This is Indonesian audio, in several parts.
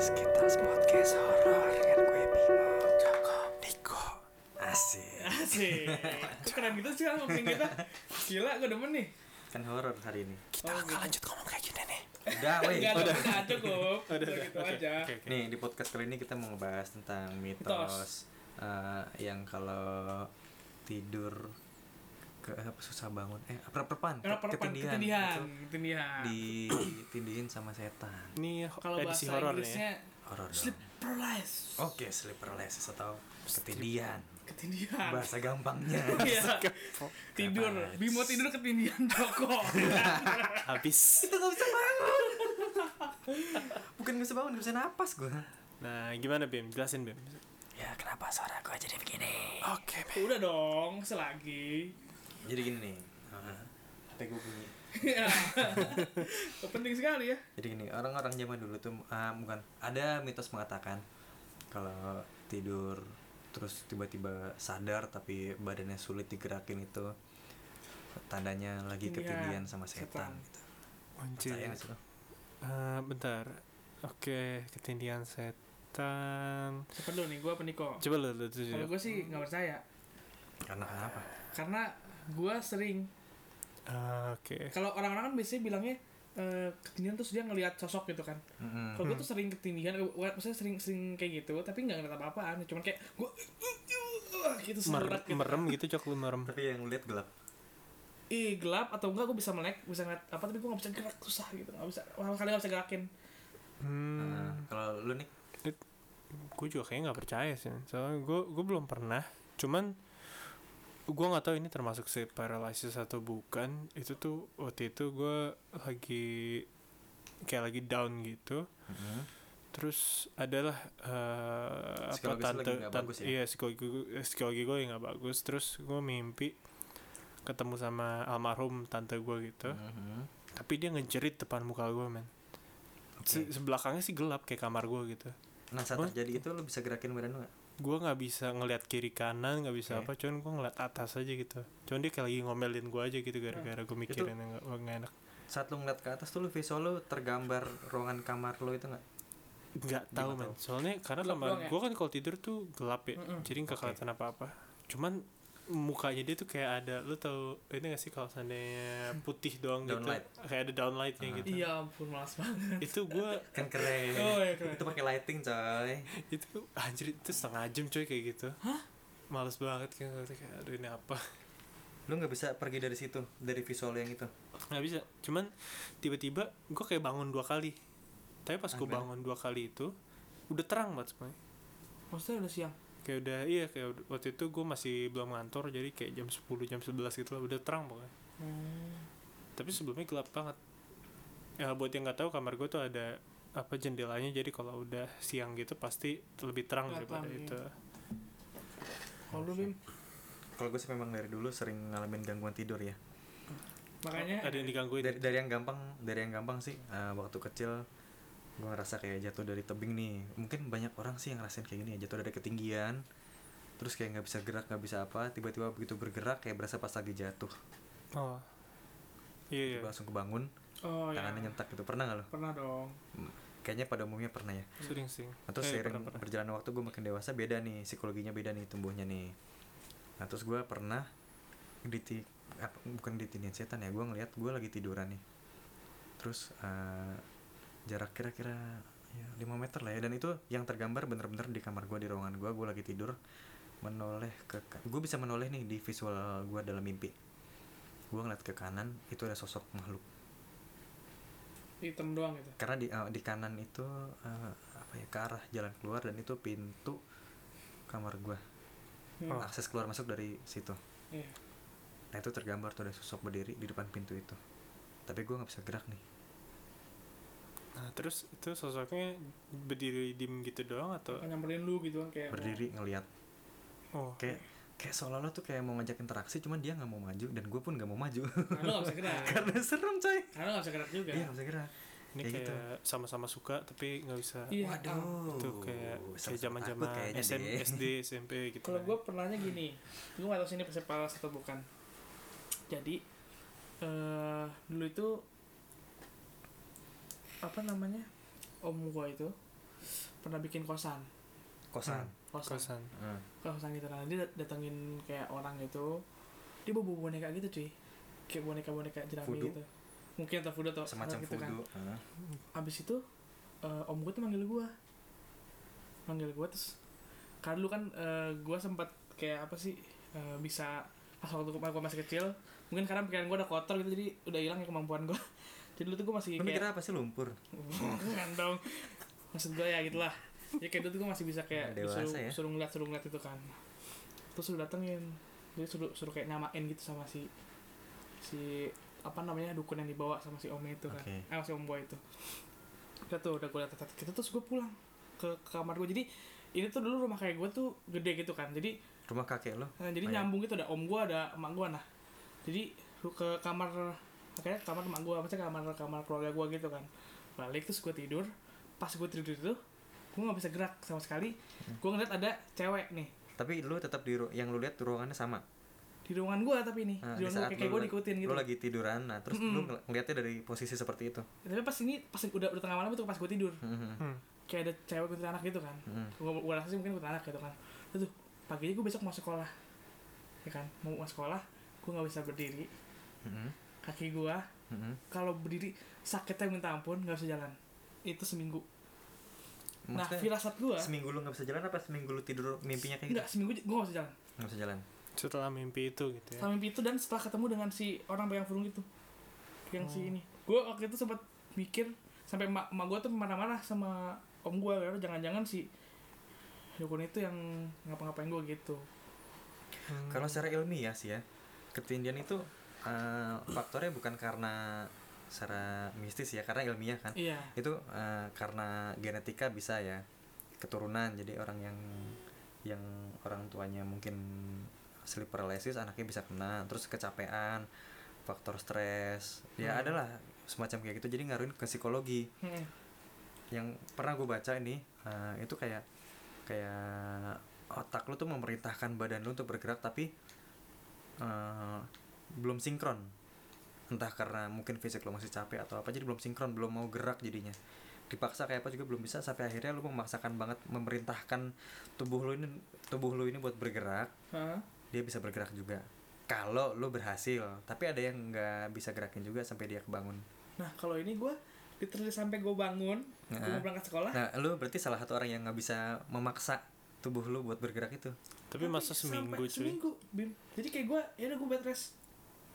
Skittles Podcast Horror dengan gue Bimo, Joko, Niko, Asik. Asik. Keren gitu sih kan ngomongin kita. Gila, gue demen nih. kan horor hari ini Kita Oh, akan gitu. lanjut ngomong kayak gini nih. udah weh Enggak, udah udah cukup. Udah gitu oke, aja. oke, oke. nih di podcast kali ini kita mau ngebahas tentang mitos, Mitos. eh, yang kalau tidur ke apa susah bangun eh apa perpan perpan ketindihan ketindihan? Ketindihan. ditindihin sama setan Ini Kalau bahasa horor nih ya. Inggrisnya horor dong. sleep paralysis. oke sleep paralysis atau ketindihan Ketindihan. bahasa gampangnya Iya. Tidur. Bimo tidur ketindihan Joko. Habis. itu gak bisa bangun bukan gak bisa bangun gak bisa napas gue Nah, gimana Bim? Jelasin Bim. Ya kenapa suara gue jadi begini? Oke, Bim. Udah dong, selagi. Jadi gini nih uh, HP gue bunyi. Penting sekali ya. Jadi gini, orang-orang zaman dulu tuh ah, bukan ada mitos mengatakan kalau tidur terus tiba-tiba sadar tapi badannya sulit digerakin itu tandanya lagi Ketindihan, ketindihan sama setan, setan. gitu. Anjir. Percaya nggak sih? Eh, bentar. Oke, ketindihan setan. Siapa dulu nih, gue apa Niko? Coba lu lu tuh. Kalau gue sih nggak percaya. Karena kenapa? Karena gue sering Ah, Oke. kalau orang-orang kan biasanya bilangnya eh, ketindihan terus dia ngelihat sosok gitu kan Mm-mm. kalau gue tuh sering ketindihan eh, maksudnya sering sering kayak gitu tapi nggak ngeliat apa-apaan cuman kayak gue gitu selurat gitu merem gitu, cok lu merem. Tapi yang lihat gelap. ih gelap atau enggak gue bisa melek bisa ngeliat apa tapi gue nggak bisa gerak susah gitu nggak bisa lama kali nggak bisa gerakin Hmm. Nah, kalau lu nih gue juga kayaknya nggak percaya sih soalnya gue gue belum pernah cuman gue nggak tahu ini termasuk sleep paralysis atau bukan itu tuh waktu itu gue lagi kayak lagi down gitu mm-mm. terus adalah eh apa tante lagi nggak tan- bagus ya? iya psikologi gue psikologi gue yang nggak bagus terus gue mimpi ketemu sama almarhum tante gue gitu Mhm. tapi dia ngejerit depan muka gue men Se- Oke. sebelakangnya sih gelap kayak kamar gue gitu Nah saat terjadi itu lu bisa gerakin badan lu nggak? Gue nggak bisa ngelihat kiri kanan nggak bisa Oke. apa cuman gue ngeliat atas aja gitu cuman dia kayak lagi ngomelin gue aja gitu gara-gara gue mikirin yang nggak nggak enak Saat lu ngeliat ke atas tuh lu visual lu tergambar ruangan kamar lu itu nggak? nggak tahu men soalnya karena Gelap kamar ya? gue kan kalau tidur tuh gelap ya Mm-mm. jadi nggak Oke. kelihatan apa apa cuman mukanya dia tuh kayak ada lu tahu ini gak sih kalau seandainya putih doang gitu Downlight. kayak ada downlightnya Ah. gitu iya ampun malas banget itu gue Kan keren. Oh, iya, keren. Itu pakai lighting coy. itu anjir itu setengah jam coy kayak gitu males banget kayak kayak aduh ini apa Lu nggak bisa pergi dari situ, dari visual yang itu. nggak bisa cuman tiba-tiba gue kayak bangun dua kali tapi pas gue bangun dua kali itu udah terang banget semuanya maksudnya udah siang kayak udah iya kayak udah- waktu itu gue masih belum ngantor jadi kayak jam 10 jam 11 gitu lah udah terang pokoknya hmm. tapi sebelumnya gelap banget ya buat yang nggak tahu kamar gue tuh ada apa jendelanya jadi kalau udah siang gitu pasti lebih terang Kelihatan, daripada iya. itu kalau lu bim Kalau gue sih memang dari dulu sering ngalamin gangguan tidur ya. makanya ada yang digangguin Dari, dari yang gampang, dari yang gampang sih eh, waktu kecil gue ngerasa kayak jatuh dari tebing nih. Mungkin banyak orang sih yang ngerasain kayak gini ya, jatuh dari ketinggian. Terus kayak nggak bisa gerak, nggak bisa apa, tiba-tiba begitu bergerak kayak berasa pas lagi jatuh. oh iya iya Tiba langsung kebangun, oh ya tangannya nyentak gitu. Pernah nggak lo? pernah dong Hmm, Kayaknya pada umumnya pernah ya. sering sering Nah, terus Eh, pernah, berjalannya waktu gue makin dewasa beda nih psikologinya beda nih tumbuhnya nih nah terus gue pernah diti apa, bukan ditindih setan ya gue ngeliat gue lagi tiduran nih terus eh, jarak kira-kira ya 5 meter lah ya. Dan itu yang tergambar bener-bener di kamar gue di ruangan gue gue lagi tidur menoleh ke gue bisa menoleh nih di visual gue dalam mimpi. Gue ngeliat ke kanan itu ada sosok makhluk. Hitam doang gitu? Karena di eh, di kanan itu eh, apa ya ke arah jalan keluar dan itu pintu kamar gua. Hmm. akses keluar masuk dari situ. Iya. nah itu tergambar tuh ada sosok berdiri di depan pintu itu. Tapi gua nggak bisa gerak nih nah terus itu sosoknya berdiri diem gitu doang atau? Kayak nyamperin lu gitu kan kayak berdiri ngeliat. Oh kayak kayak seolah-olah tuh kayak mau ngajak interaksi cuman dia nggak mau maju dan gue pun nggak mau maju. Karena lu gak bisa gerak. Karena serem coy. Karena lu gak bisa gerak juga. Iya nggak bisa gerak. Ini Kayak kayak gitu. sama-sama suka tapi nggak bisa. Iya, waduh. Itu kayak kayak zaman zaman SM. SD SMP gitu kalau kan. gue pernahnya gini. Gue gak tau sih ini persepal atau bukan. Jadi eh dulu itu apa namanya om gue itu pernah bikin kosan. Kosan? Kosan. Kosan. Hmm. kosan gitu. Nah dia dat- datengin kayak orang gitu. Dia bawa boneka gitu cuy. Kayak boneka boneka jerami gitu. Mungkin atau voodoo atau semacam gitu kan. Heeh. abis itu eh, om gue tuh manggil gue manggil gue terus karena dulu kan gue sempat kayak apa sih eh, bisa pas waktu gue masih kecil mungkin karena pikiran gue udah kotor gitu jadi udah hilang ya kemampuan gue jadi dulu tuh gue masih lu kayak mikirnya apa sih lumpur? Bukan dong. Maksud gue ya gitulah. Ya kayak dulu tuh gue masih bisa kayak Dewasa suruh, ya. suruh ngeliat suruh ngeliat itu kan. Terus suruh datengin. Jadi suruh suruh kayak nyamain gitu sama si si apa namanya dukun yang dibawa sama si om itu kan. Oke. eh si om boy itu. Udah tuh udah gue liat gitu terus gue pulang ke, ke kamar gue jadi ini tuh dulu rumah kayak gue tuh gede gitu kan. Jadi rumah kakek lo? Nah, jadi iya. nyambung gitu ada om gua ada emak gua. Nah jadi ke kamar akhirnya kamar emak gua maksudnya kamar kamar keluarga gua gitu kan. Balik terus gua tidur. Pas gua tidur itu gua nggak bisa gerak sama sekali. Hmm. gua ngeliat ada cewek nih. Tapi lu tetap di ru- yang lu lihat ruangannya sama? Di ruangan gua tapi nih. Nah, di ruangan kayak, la- diikutin gitu. lu lagi tiduran nah terus Mm-mm. lu ngel- ngeliatnya dari posisi seperti itu. Tapi pas ini pas udah udah tengah malam itu pas gua tidur. Mhm. Hmm. kayak ada cewek kuntilanak gitu kan. Mhm. gua, gua rasa sih mungkin kuntilanak gitu kan. Terus tuh paginya gua besok mau sekolah. Ya kan mau mau sekolah gua nggak bisa berdiri. Mhm. Kaki gua Mhm. kalau berdiri sakitnya minta ampun nggak bisa jalan. Itu seminggu. Nah Maksudnya, firasat gua seminggu lu nggak bisa jalan apa seminggu lu tidur mimpinya kayak nggak gitu? seminggu j- gua nggak bisa jalan. Nggak bisa jalan. Setelah mimpi itu gitu ya. Setelah mimpi itu dan setelah ketemu dengan si orang pegang burung itu yang si Oh. ini. Gua waktu itu sempat mikir sampai emak emak gua tuh marah-marah sama om gua karena jangan-jangan si dukun itu yang ngapa-ngapain gua gitu. Hmm. kalau secara ilmiah sih ya ketindian itu eh, faktornya bukan karena secara mistis ya karena ilmiah kan. Iya. Itu eh, karena genetika bisa ya keturunan. Jadi orang yang yang orang tuanya mungkin sleep paralysis anaknya bisa kena terus kecapean faktor stres. Ya Hmm. adalah semacam kayak gitu. Jadi ngaruhin ke psikologi. Hmm. yang pernah gue baca ini eh, itu kayak kayak otak lu tuh memerintahkan badan lu untuk bergerak tapi eh, belum sinkron. Entah karena mungkin fisik lo masih capek atau apa jadi belum sinkron belum mau gerak jadinya. Dipaksa kayak apa juga belum bisa sampai akhirnya lu memaksakan banget memerintahkan tubuh lu ini tubuh lu ini buat bergerak. Hah? dia bisa bergerak juga. Kalau lu berhasil tapi ada yang nggak bisa gerakin juga sampai dia kebangun. Nah kalau ini gua literally sampai gua bangun gua Nah. mau berangkat sekolah. Nah lu berarti salah satu orang yang nggak bisa memaksa tubuh lu buat bergerak itu. Tapi masa sampai seminggu cuy? seminggu Bim. jadi kayak gua ya udah gua bed rest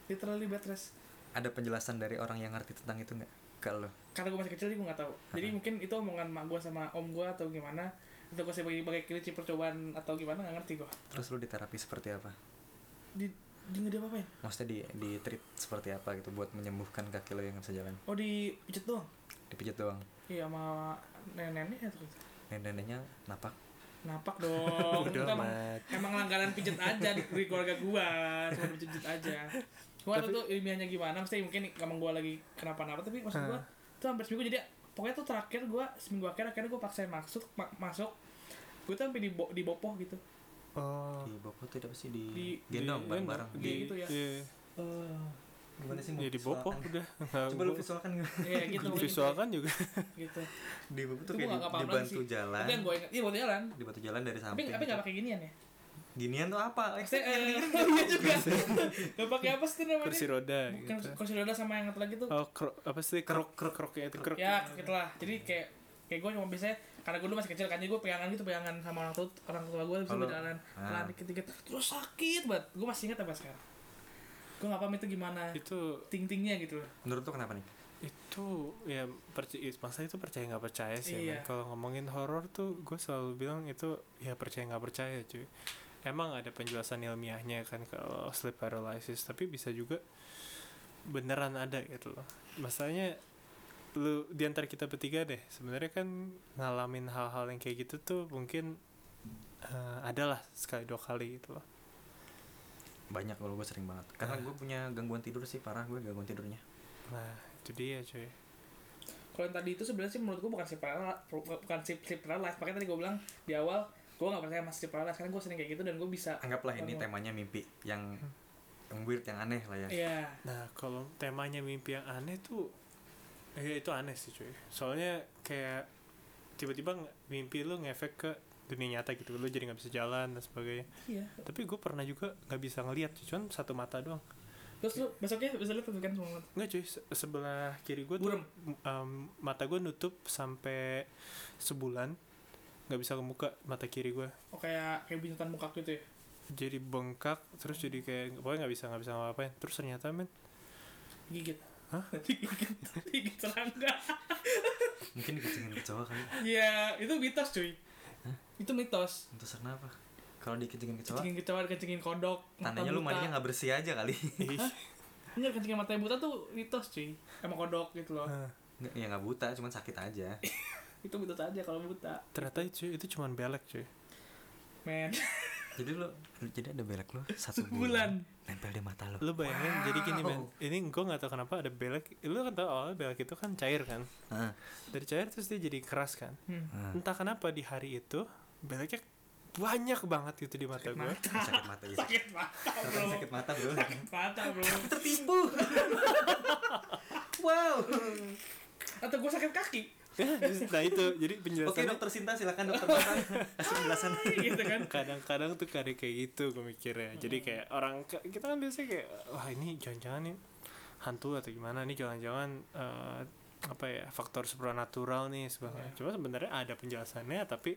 literally bed rest. Ada penjelasan dari orang yang ngerti tentang itu nggak? Lo? Karena gue masih kecil jadi gue nggak tahu. Jadi mungkin itu omongan mak gue sama om gue atau gimana atau gue sebagai sebagai klinci percobaan atau gimana nggak ngerti gue terus lu di terapi seperti apa? Di di nggak diapa-apain. Maksudnya di di treat seperti apa gitu buat menyembuhkan kaki lo yang nggak bisa jalan? Oh di pijet doang? Dipijat doang? Iya sama nenek-nenek atau gitu. nenek-neneknya napak? Napak dong. Emang, emang langganan pijet aja di, di keluarga gue cuma pijet aja gue nggak tahu tuh ilmiahnya gimana? Mesti mungkin emang gue lagi kenapa-napa tapi maksud gue tuh hampir seminggu. Jadi pokoknya tuh terakhir gue seminggu akhir akhirnya gue paksain masuk ma- masuk. Gue tuh sampai di di bopoh gitu. Oh. Di bokot tidak pasti di, Di- gendong di- bareng-bareng. Di- gitu ya. iya. gimana sih ya di bopoh udah. Coba lu visualkan Iya gitu pokoknya visualkan juga. Gitu, gitu. di bopoh tuh Itu kayak gua di, nggak paham di lagi bantu sih. jalan. Tapi yang gue ingat, iya buat jalan. di batu jalan dari Tapi samping tapi nggak pakai ginian ya? Ginian tuh apa? Maksudnya, eh, iya juga. Nggak pakai apa sih namanya? kursi roda Bukan gitu. kursi roda sama yang satu lagi tuh. oh krok apa sih? Krok krok kroknya itu krok. Ya gitu lah. Jadi kayak kayak gue cuma biasanya karena gue dulu masih kecil kan jadi gue pegangan gitu pegangan sama orang tua orang tua gue bisa berjalan ah. pelan dikit dikit terus sakit banget. Gue masih ingat apa sekarang. Gue nggak paham itu gimana itu ting tingnya gitu loh. Menurut tuh kenapa nih? Itu ya percaya masa itu percaya nggak percaya sih Iya. kalau ngomongin horor tuh gue selalu bilang itu ya percaya nggak percaya cuy emang ada penjelasan ilmiahnya kan kalau sleep paralysis tapi bisa juga beneran ada gitu loh. Masalahnya lu di antara kita bertiga deh sebenarnya kan ngalamin hal-hal yang kayak gitu tuh mungkin eh, adalah sekali dua kali gitu loh. Banyak kalau gue sering banget. Karena gue punya gangguan tidur sih parah gue gangguan tidurnya. Nah itu dia cuy. Kalau yang tadi itu sebenarnya sih menurut gue bukan sleep paralysis bukan sleep, sleep paralysis. Makanya tadi gue bilang di awal gue gak percaya sleep paralysis karena gue sering kayak gitu dan gue bisa anggaplah ini temanya mimpi yang yang weird yang aneh lah ya. Iya. Nah, kalau temanya mimpi yang aneh tuh ya itu aneh sih cuy. Soalnya kayak tiba-tiba mimpi lu ngefek ke dunia nyata gitu. Lu jadi nggak bisa jalan dan sebagainya. Iya. Tapi gue pernah juga nggak bisa ngelihat cuman satu mata doang. Terus lu besoknya bisa lihat tuh kan semua mata? Nggak cuy. Se- sebelah kiri gue tuh Burem. em, mata gue nutup sampai sebulan nggak bisa kebuka mata kiri gue oh kayak kayak binatang muka gitu ya? Jadi bengkak terus jadi kayak pokoknya nggak bisa nggak bisa ngapain terus ternyata men gigit Hah? gigit gigit serangga. Mungkin dikencingin kecoa kali. Iya, itu mitos cuy. Itu mitos. untuk kenapa kalau dikencingin kecoa Kencingin kecoa, kencingin kodok. tandanya lu mandinya nggak bersih aja kali. Enggak, kencingin mata yang buta tuh mitos cuy. Emang kodok gitu loh. Nggak, ya nggak buta cuman sakit aja Itu mitos aja kalau buta. ternyata itu itu cuman belek cuy Men, jadi lu jadi ada belek lu satu sebulan. bulan nempel di mata lu lu bayangin jadi gini men Wow. ini gue nggak tahu kenapa ada belek lu kan tahu awalnya belek itu kan cair kan Ah, dari cair terus dia jadi keras kan Hmm. ah. entah kenapa di hari itu beleknya banyak banget gitu di mata Sakit gue mata. sakit mata ya Sakit mata, bro. sakit mata bro Sakit mata, bro. tertipu wow Atau gue sakit kaki. nah itu jadi oke penjelasannya dokter Sinta silakan dokter Sinta kasih penjelasan gitu kan. kadang-kadang tuh kayak kayak gitu gue mikirnya jadi Hmm. kayak orang kita kan biasanya kayak wah ini jangan-jangan nih hantu atau gimana nih jangan-jangan eh, apa ya faktor supernatural nih sebagainya Iya. cuma sebenarnya ada penjelasannya tapi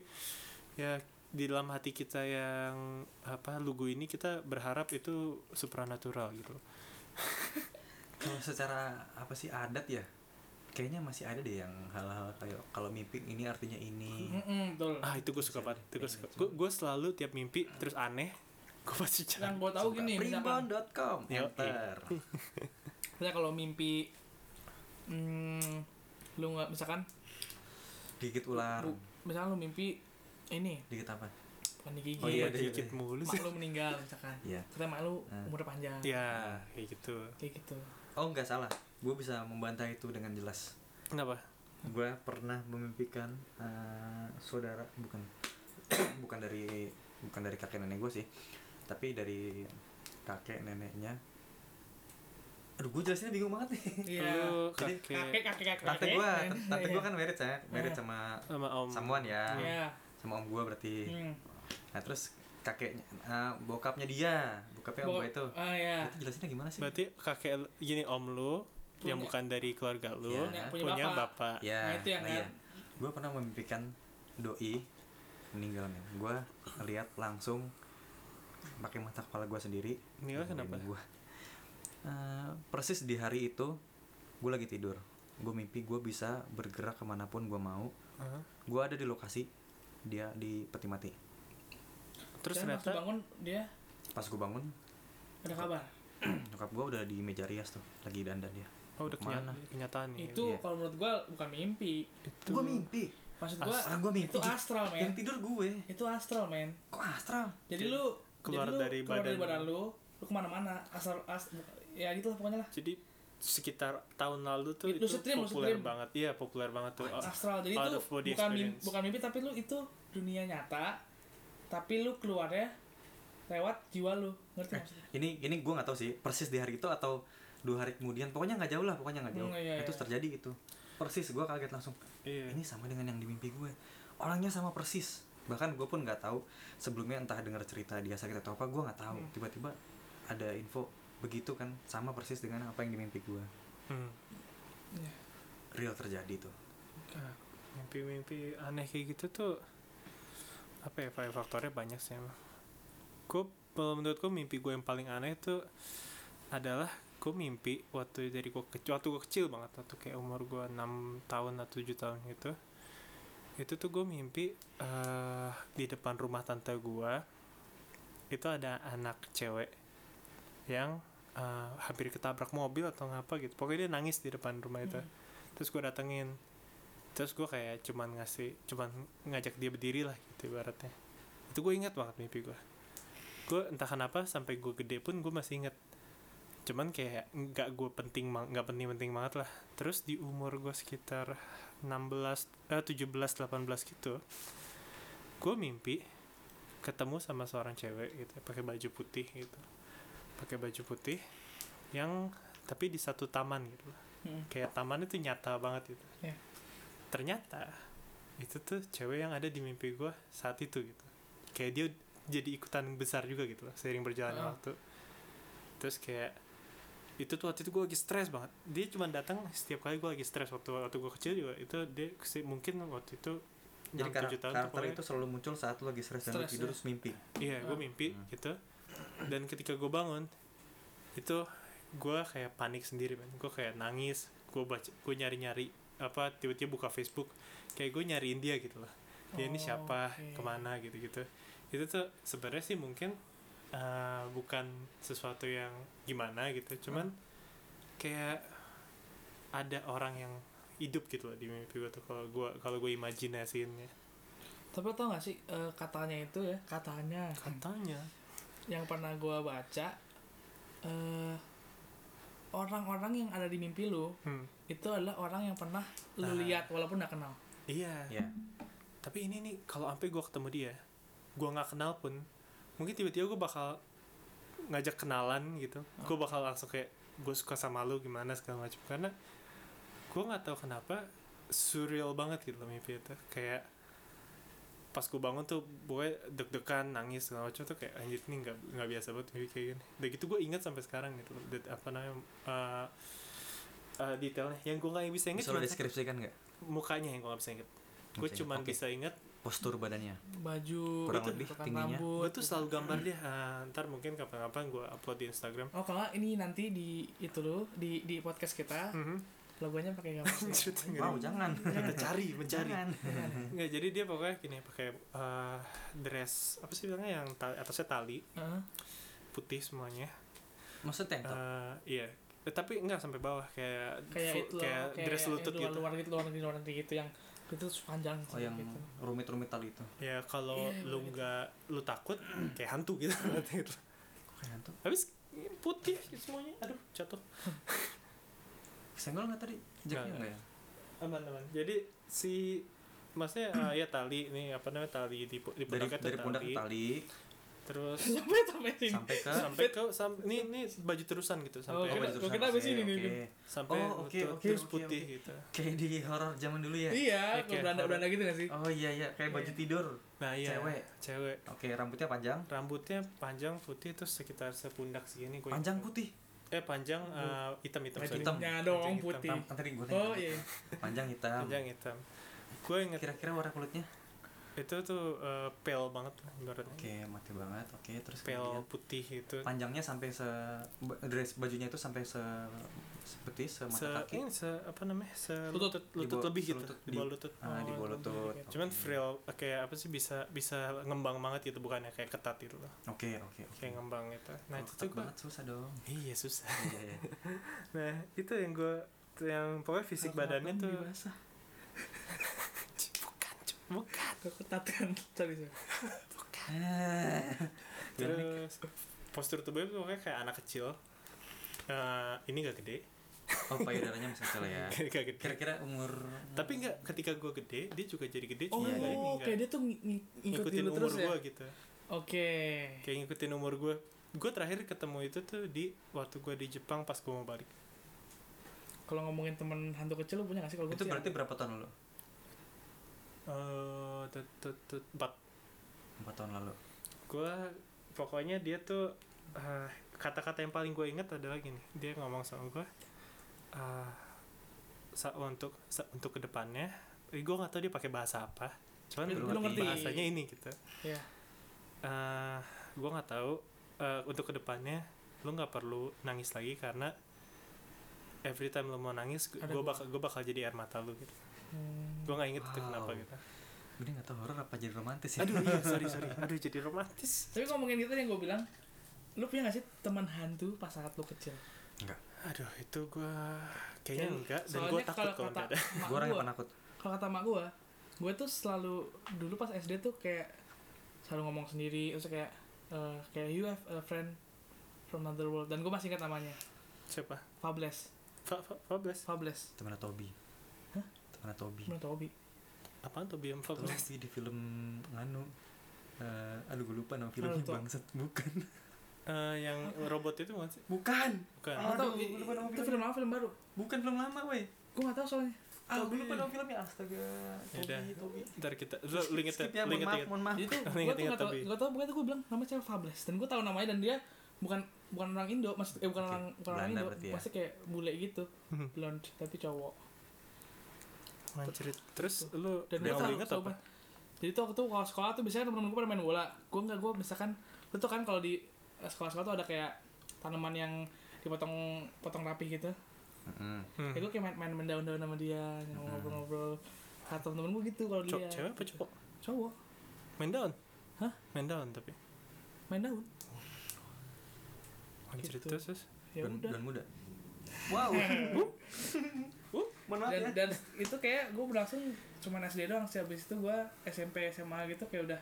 ya di dalam hati kita yang apa lugu ini kita berharap itu supernatural gitu loh. kalau secara apa sih adat ya kayaknya masih ada deh yang hal-hal kayak kalau mimpi ini artinya ini. Mm-mm, betul. ah itu gue suka banget itu gue Iya, suka. iya. gue gue selalu tiap mimpi terus aneh gue pasti Yang cari gue tahu gini, misalkan, primbon.com enter. Misalnya kalau mimpi, hmm, lu nggak misalkan, gigit ular. Lu, misalkan lu mimpi ini. Gigit apa? Bukan digigit, Oh, iya, Iya, iya, iya. mulu mak sih lu meninggal misalkan, Iya. kata mak lu Hmm. umurnya panjang, ya kayak gitu. Kayak gitu. oh nggak salah gue bisa membantah itu dengan jelas. Kenapa? Gue pernah memimpikan eh, saudara bukan bukan dari bukan dari kakek nenek gue sih tapi dari kakek neneknya. Aduh gue jelasinnya bingung banget nih. Iya. Lu Jadi Kakek, kakek kakek, kakek. tante gue tante gue kan married ya married Iya. sama sama om. samuan ya. Iya. sama om gue berarti. Hmm. nah terus kakeknya eh, bokapnya dia. Bokapnya om Bok- gue itu. Ah ya. itu jelasinnya gimana sih? Berarti kakek gini om lu yang Punya- bukan dari keluarga lu Iya. Punya punya, bapak. bapak, ya Nah, itu yang kan. gue pernah memimpikan doi meninggal men gue lihat langsung pakai mata kepala gue sendiri Meninggal kenapa? gue persis di hari itu gue lagi tidur gue mimpi gue bisa bergerak ke mana pun gue mau Hah? gue ada di lokasi dia di peti mati terus Dan ternyata bangun dia pas gue bangun ada kabar. nyokap gue udah di meja rias tuh lagi dandan dia oh udah kenya- kenyataan nih Itu Iya. kalau menurut gua bukan mimpi. itu gue mimpi Maksud gua ah gue mimpi itu astral, yang men. tidur gue Itu astral, men. kok astral Jadi lu Keluar jadi lu dari keluar dari badan badan lu, lu ke mana-mana. Astral, as, ya gitu lah pokoknya lah. jadi sekitar tahun lalu tuh Lucid itu lucid populer banget iya populer banget tuh Oh, Astral. Jadi itu bukan mimpi, experience. bukan mimpi tapi lu itu dunia nyata. Tapi lu keluarnya lewat jiwa lu. Ngerti Eh, maksudnya? ini ini gue nggak tahu sih persis di hari itu atau dua hari kemudian pokoknya nggak jauh lah pokoknya nggak jauh. Hmm, iya, iya. terjadi itu persis gue kaget langsung. Iya. Ini sama dengan yang di mimpi gue. Orangnya sama persis. Bahkan gue pun nggak tahu sebelumnya entah dengar cerita dia sakit atau apa gue nggak tahu. Hmm. tiba-tiba ada info begitu kan sama persis dengan apa yang di mimpi gue Hmm. Iya. real terjadi tuh. Ah, mimpi-mimpi aneh kayak gitu tuh apa ya faktornya banyak sih emang. Gue menurutku mimpi gue yang paling aneh tuh adalah gue mimpi waktu dari gue kecil waktu gue kecil banget waktu kayak umur gue 6 tahun atau 7 tahun gitu itu tuh gue mimpi eh di depan rumah tante gue itu ada anak cewek yang eh, hampir ketabrak mobil atau ngapa gitu pokoknya dia nangis di depan rumah itu. Hmm. terus gue datengin terus gue kayak cuman ngasih cuman ngajak dia berdiri lah gitu ibaratnya. Itu gue ingat banget mimpi gue gue entah kenapa sampai gue gede pun gue masih inget cuman kayak nggak gue penting nggak penting penting banget lah terus di umur gue sekitar 16 eh 17 18 gitu gue mimpi ketemu sama seorang cewek gitu pakai baju putih gitu pakai baju putih yang tapi di satu taman gitu Hmm. kayak taman itu nyata banget gitu Iya. ternyata itu tuh cewek yang ada di mimpi gue saat itu gitu kayak dia jadi ikutan besar juga gitu loh seiring berjalannya Ah. waktu terus kayak itu tuh waktu itu gue lagi stres banget dia cuma datang setiap kali gue lagi stres waktu waktu gue kecil juga itu dia kesi- mungkin waktu itu jadi kar- tujuh tahun karakter pokoknya- itu selalu muncul saat lu lagi stres dan tidur ya. terus mimpi Iya, gue Ah. mimpi Hmm. gitu. Dan ketika gue bangun, itu gue kayak panik sendiri, man. Gue kayak nangis. Gue baca, gue nyari-nyari apa tiba-tiba buka Facebook, kayak gue nyariin dia gitu loh. Dia ini Oh, siapa, oke. ke mana gitu-gitu. Itu tuh sebenarnya sih mungkin uh, bukan sesuatu yang gimana gitu, cuman kayak ada orang yang hidup gitu loh di mimpi gue tuh kalau gue kalau gue imajinasiinnya Tapi lo tau gak sih eh, katanya itu ya katanya. Katanya. Yang pernah gua baca eh orang-orang yang ada di mimpi lu hmm, itu adalah orang yang pernah lu Nah. lihat walaupun gak kenal. iya. Ya tapi ini nih kalau sampai gue ketemu dia gue nggak kenal pun mungkin tiba-tiba gue bakal ngajak kenalan gitu. Gue bakal langsung kayak gue suka sama lu gimana segala macam karena gue nggak tahu kenapa surreal banget gitu loh mimpi itu. Kayak pas gue bangun tuh gue deg-degan nangis segala macam tuh kayak anjir ini nggak nggak biasa banget mimpi kayak gini. Dan gitu gue ingat sampai sekarang gitu loh. Dat- apa namanya uh, uh, detailnya. Yang gue nggak bisa inget bisa lo cuma deskripsikan nggak? Mukanya yang gue nggak bisa inget gue cuman oke. bisa inget postur badannya. Baju, Kurang itu, lebih tingginya. rambut. gue tuh selalu gambar dia ah, ntar mungkin kapan-kapan gue upload di Instagram. Oh kalau ini nanti di itu lo di di podcast kita Mhm. logonya pakai gambar. Wow jangan. Kita cari mencari. Nggak jadi dia pokoknya gini pakai eh, dress apa sih bilangnya yang tali, atasnya tali Heeh. putih semuanya. Maksudnya tank top? Eh, iya. Eh, tapi enggak sampai bawah kayak kayak full- itu loh, kayak, dress lutut luar, gitu. luar gitu luar negeri luar negeri gitu yang itu panjang oh yang gitu. rumit-rumit tali itu ya kalau Iya, lu gitu. nggak lu takut kayak hantu gitu gitu. Kayak hantu? Habis putih semuanya aduh jatuh. Senggol nggak tadi? Jacknya Nggak, ya? Aman aman. Jadi si maksudnya eh, ya tali ini apa namanya tali di di dari pundaknya tuh dari pundak tali terus sampai sampai sini. sampai ke sampai ke sam, ini ini baju terusan gitu Oh, sampai kira- baju terusan, abis oke, ini sampai Oh, oke, lutut, oke, terus oke, putih oke. gitu kayak di horor zaman dulu ya Iya, Iya, kayak kayak Belanda Belanda gitu gak sih? oh iya iya kayak baju Iya. tidur nah iya Cewek. cewek oke rambutnya panjang rambutnya panjang putih terus sekitar sepundak segini gue panjang putih eh panjang eh, hitam hitam sorry. hitam. Ya dong Panjang hitam. putih. Tam- kan tadi gue Oh iya. panjang hitam panjang hitam gue inget kira-kira warna kulitnya itu tuh eh, pale banget ibaratnya oke mati banget. Oke terus pale kemudian putih itu. Panjangnya sampai se dress bajunya itu sampai se seperti semata se kaki. ini se apa namanya se Lutut. lutut lebih gitu di di- bawah lutut. ah, di Oh, bawah lebih, lutut. oke. cuman Oke. frill kayak apa sih bisa bisa ngembang banget gitu bukannya kayak ketat gitu loh. Oke oke oke. Kayak ngembang gitu. Nah Kalau itu tuh gue banget susah dong. Iya susah. Iya iya. Nah itu yang gue yang pokoknya fisik badannya tuh. Bukan. Bukan Ketat kan. Sorry, sorry. terus postur tubuhnya tuh pokoknya kayak anak kecil. Eh, ini gak gede. Oh payudaranya masih kecil ya. Kira-kira umur tapi nggak ketika gue gede dia juga jadi gede Oh, cuma nggak ini kayak dia tuh ng- ng- ngikutin ngikutin umur terus ya. gue gitu. Oke. kayak ngikutin umur gue gue terakhir ketemu itu tuh di waktu gue di Jepang pas gue mau balik. Kalau ngomongin temen hantu kecil lu punya gak sih kalau gue itu sih berarti berapa tahun lalu eh empat empat tahun lalu gue pokoknya dia tuh eh, kata-kata yang paling gue inget adalah gini dia ngomong sama gue eh, sa- untuk sa- untuk ke depannya gue nggak tahu dia pakai bahasa apa cuman Lu- ngerti. bahasanya ini gitu Iya. eh gue nggak tahu eh, untuk ke depannya lu nggak perlu nangis lagi karena every time lu mau nangis gue gua. bakal gue bakal jadi air mata lu gitu Hmm. gue nggak inget itu Wow. kenapa gitu. Ini nggak tahu horor apa jadi romantis ya. Aduh iya sorry sorry. Aduh jadi romantis. Tapi ngomongin gitu yang gue bilang, lu punya gak sih teman hantu pas saat lu kecil? aduh itu gue kayaknya Kayak- enggak dan gue takut kalau kalau kata nggak ada. gue orang yang penakut. kalau kata mak gue gue tuh selalu dulu pas SD tuh kayak selalu ngomong sendiri terus kayak eh, kayak you have a friend from another world. Dan gue masih ingat namanya. Siapa? Fables. Fa Fa Fables? Fables. Teman Tobi Teman Tobi Menurut Tobi apaan tuh biam Tahu Fables sih di film nganu eh aduh gue lupa nama filmnya Naruto. bangsat bukan. Eh, yang robot itu bukan sih? Bukan. Bukan. Aduh, i- lupa nama itu film apa film baru? Bukan film lama weh. Gue gak tahu soalnya. Ah, gue lupa nama filmnya. Astaga Yaudah. Tobi. Tobi ntar kita lu inget skip ya mohon inget maaf mohon maaf. Ingat, gue tuh ingat, nggak tau nggak tau pokoknya tuh gue bilang namanya cewek Fables. Dan gue tahu namanya dan dia bukan bukan orang Indo maksud eh bukan Oke, orang bukan orang Indo. berarti ya. pasti kayak bule gitu. Hmm. blonde tapi cowok Anjir, terus lu dan gue yang lu inget apa? Jadi tuh waktu tuh kalau sekolah tuh biasanya temen-temen gue pada main bola. Gue nggak gue misalkan lu tuh kan kalau di sekolah-sekolah tuh ada kayak tanaman yang dipotong potong rapi gitu. Mm-mm. Hmm. ya gue kayak main, main, main daun-daun sama dia ngobrol-ngobrol. Kata temen gue gitu kalau dia. cewek apa cowok? Cowok. Main daun? Hah? main daun tapi. Main daun. Anjir Gitu. terus terus. Ya udah. dan muda. Wow maaf dan, ya. dan itu kayak gue berlangsung cuma SD doang sih habis itu gue SMP SMA gitu kayak udah.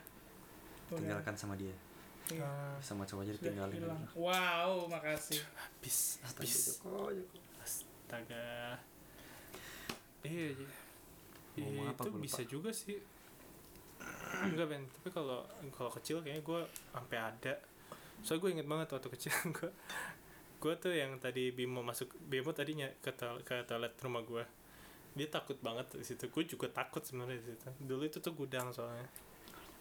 Udah. Tinggalkan sama dia. Iya, Ah, sama cowok aja ditinggalin wow makasih. Habis habis. Joko, Joko. astaga. Iya iya. Ngomong apa, itu lupa. bisa juga sih. Enggak Ben. Tapi kalau kalau kecil kayaknya gue sampai ada. Soalnya gue inget banget waktu kecil gue gue tuh yang tadi Bimo masuk Bimo tadinya ke, toilet ke toilet rumah gue dia takut banget di situ. Gue juga takut sebenarnya di situ. Dulu itu tuh gudang soalnya.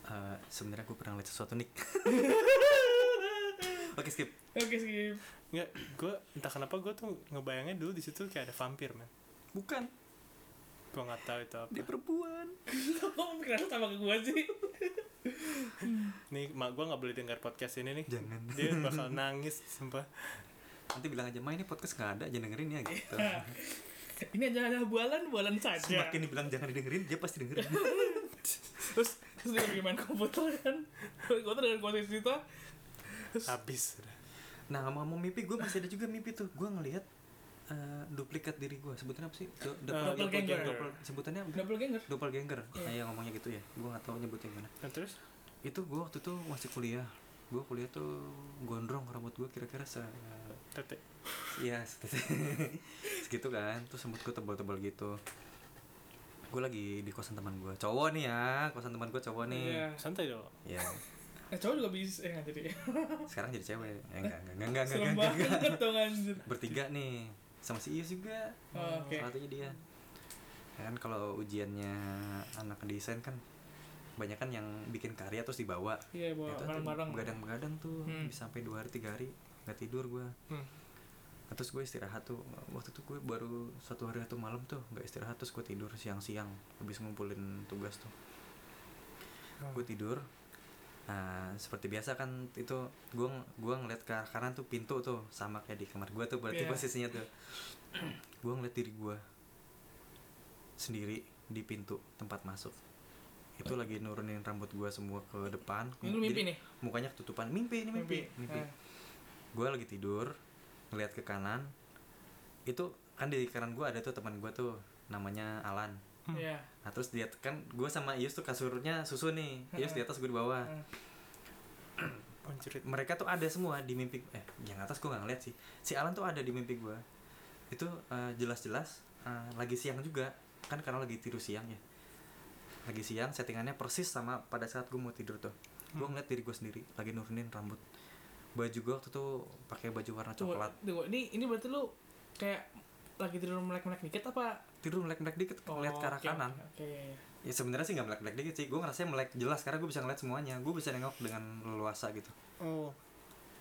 Eh, sebenarnya gue pernah lihat sesuatu nih oke skip. Oke skip. Nggak, gue entah kenapa gue tuh ngebayangnya dulu di situ kayak ada vampir man bukan. Gue nggak tahu itu apa. Dia perempuan. Kok pikiran sama ke gue sih? Nih mak gue nggak boleh dengar podcast ini nih. Jangan. Dia bakal nangis sumpah. Nanti bilang aja ma ini podcast nggak ada jangan dengerin ya gitu ini aja ada bualan bualan saja. Semakin dibilang jangan didengerin dia pasti dengerin. Terus terus dia lagi main komputer kan? Tuh dengan posisi itu habis. Udah. nah ngomong-ngomong mimpi gue masih ada juga mimpi tuh. Gue ngelihat eh, duplikat diri gue sebutannya apa sih? Do- Eh, doppelganger. doppel- sebutannya apa? doppelganger doppelganger nah ya ngomongnya gitu ya. Gue nggak tahu nyebutnya gimana. Nah, terus? Itu gue waktu itu masih kuliah gue kuliah tuh gondrong rambut gue kira-kira se tete Iya, segitu, segitu kan. Terus rambut gue tebal-tebal gitu. Gue lagi di kosan teman gue. Cowok nih ya, kosan teman gue cowok nih. Iya. santai dong Iya. eh cowok juga bisa eh nggak jadi Sekarang jadi cewek. Eh, enggak, enggak, enggak, enggak, serem enggak, enggak, enggak. banget dong anjir Bertiga nih. Sama si Ius juga. Oh, oke. Salah satunya dia. Ya kan kalau ujiannya anak desain kan banyak kan yang bikin karya terus dibawa. iya bawa Itu bareng-bareng begadang-begadang tuh Hmm. bisa sampai dua hari tiga hari nggak tidur gue. Hmm. Nah, terus gue istirahat tuh waktu itu gue baru satu hari atau malam tuh nggak istirahat terus gue tidur siang-siang habis ngumpulin tugas tuh Hmm. gue tidur nah seperti biasa kan itu gue gue ngeliat ke arah kanan tuh pintu tuh sama kayak di kamar gue tuh berarti Iya. posisinya tuh gue ngeliat diri gue sendiri di pintu tempat masuk itu lagi nurunin rambut gue semua ke depan. Ini lu mimpi Jadi nih? mukanya ketutupan. Mimpi ini mimpi mimpi, Ah. gue lagi tidur ngeliat ke kanan. Itu kan di kanan gue ada tuh teman gue tuh namanya Alan. Hmm. iya. Nah terus dia kan gue sama Ius tuh kasurnya susu nih. Ius di atas gue di bawah. Hmm. Mereka tuh ada semua di mimpi eh yang atas gue nggak ngeliat sih. Si Alan tuh ada di mimpi gue itu eh, jelas-jelas eh, lagi siang juga. Kan karena lagi tidur siang ya lagi siang settingannya persis sama pada saat gue mau tidur tuh gue Hmm. ngeliat diri gue sendiri lagi nurunin rambut baju gue waktu tuh pakai baju warna coklat tunggu. ini ini berarti lu kayak lagi tidur melek-melek dikit apa tidur melek-melek dikit ngeliat ke arah oke, kanan oke iya, iya. ya sebenarnya sih nggak melek-melek dikit sih gue ngerasa melek jelas karena gue bisa ngeliat semuanya gue bisa nengok dengan leluasa gitu oh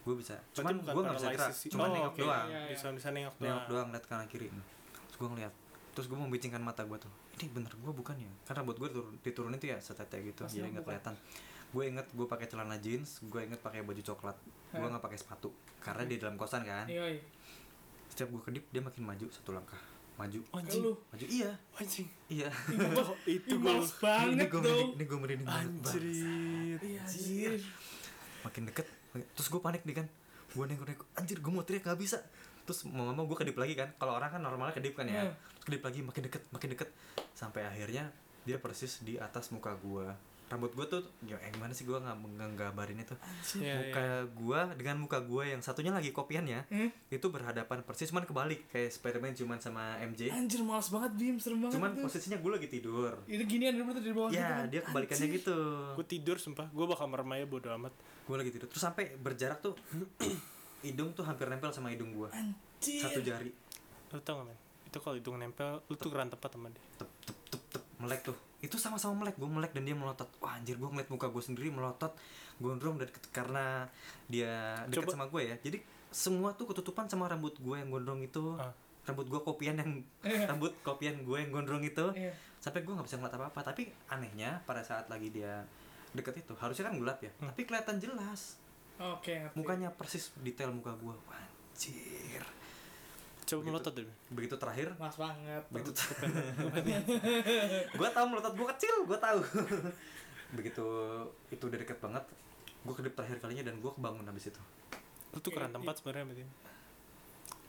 gue bisa cuman gue nggak bisa gerak paralysis sih. cuma oh, nengok oke. doang Iya, iya. bisa bisa nengok doang nengok doang lihat kanan kiri terus gue ngeliat terus gue membicingkan mata gue tuh ini bener gue bukan ya. Karena buat gue diturun, diturunin tuh ya setete gitu Pasti jadi nggak kelihatan. Gue inget gue pakai celana jeans gue inget pakai baju coklat gue nggak pakai sepatu. Karena di dalam kosan kan. Iya iya. Setiap gue kedip dia makin maju satu langkah. Maju. Anjing. Lu maju iya. Anjing. Iya. Itu gue males banget ini gue merinding ini gue merinding banget anjir iya Anjir. anjir. Makin deket terus gue panik nih kan. Gue nengok nengok anjir gue mau teriak gak bisa terus mau mau gue kedip lagi kan. Kalau orang kan normalnya kedip kan ya. Hmm. kedip lagi makin deket makin deket. Sampai akhirnya dia persis di atas muka gue rambut gue tuh ya eh, gimana sih gue nggak nggambarin itu? Iya, muka gue dengan muka gue yang satunya lagi kopiannya Hmm? itu berhadapan persis cuman kebalik. Kayak Spiderman cuman sama MJ anjir males banget bim. Serem banget cuman tuh. posisinya gue lagi tidur. Itu ginian berarti di bawah ya dia kebalikannya Anjir. gitu. Gue tidur sumpah. Gue bakal merem aja bodo amat. Gue lagi tidur. Terus sampai berjarak tuh hidung tuh hampir nempel sama hidung gue anjir. Satu jari. Lo tau gak men? Itu kalau hidung nempel lu tuh geran tepat sama dia. Tep tep tep tep. Melek tuh. Itu sama-sama melek. Gue melek dan dia melotot. Wah anjir gue ngeliat muka gue sendiri melotot gondrong dan karena dia dekat Coba- sama gue ya. Jadi semua tuh ketutupan sama rambut gue yang gondrong itu. Ah. rambut gue kopian yang Iya. rambut kopian gue yang gondrong itu. Iya. sampai gue nggak bisa ngeliat apa apa tapi anehnya pada saat lagi dia deket itu harusnya kan gelap ya. Hmm. tapi kelihatan jelas Oke, ngerti. mukanya persis detail muka gue anjir. Coba Begitu. melotot dulu. begitu terakhir. Mas banget. begitu gue tahu melotot gue kecil gue tahu. Begitu itu udah deket banget gue kedip terakhir kalinya dan gue kebangun habis itu. Lu tuh Oke, geran i- tempat sebenarnya berarti.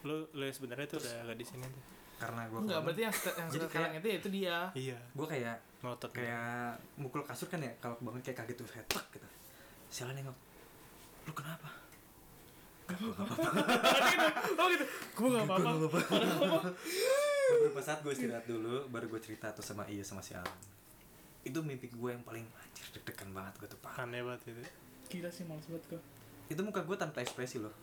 Lu lu sebenarnya tuh udah gak di sini tuh karena gue Enggak, berarti yang yang Jadi sekarang kayak- itu ya itu dia. iya. Gue kayak melotot. kayak mukul kasur kan ya kalau kebangun kayak kaget tuh kayak tek gitu. Sialan nengok lu kenapa? Oh gitu. Gue enggak apa-apa. beberapa saat gue istirahat dulu baru gue cerita tuh sama iya sama si Alan. Itu mimpi gue yang paling anjir deg-degan banget gue tuh parah aneh banget itu. Gila sih males banget gue. itu muka gue tanpa ekspresi loh.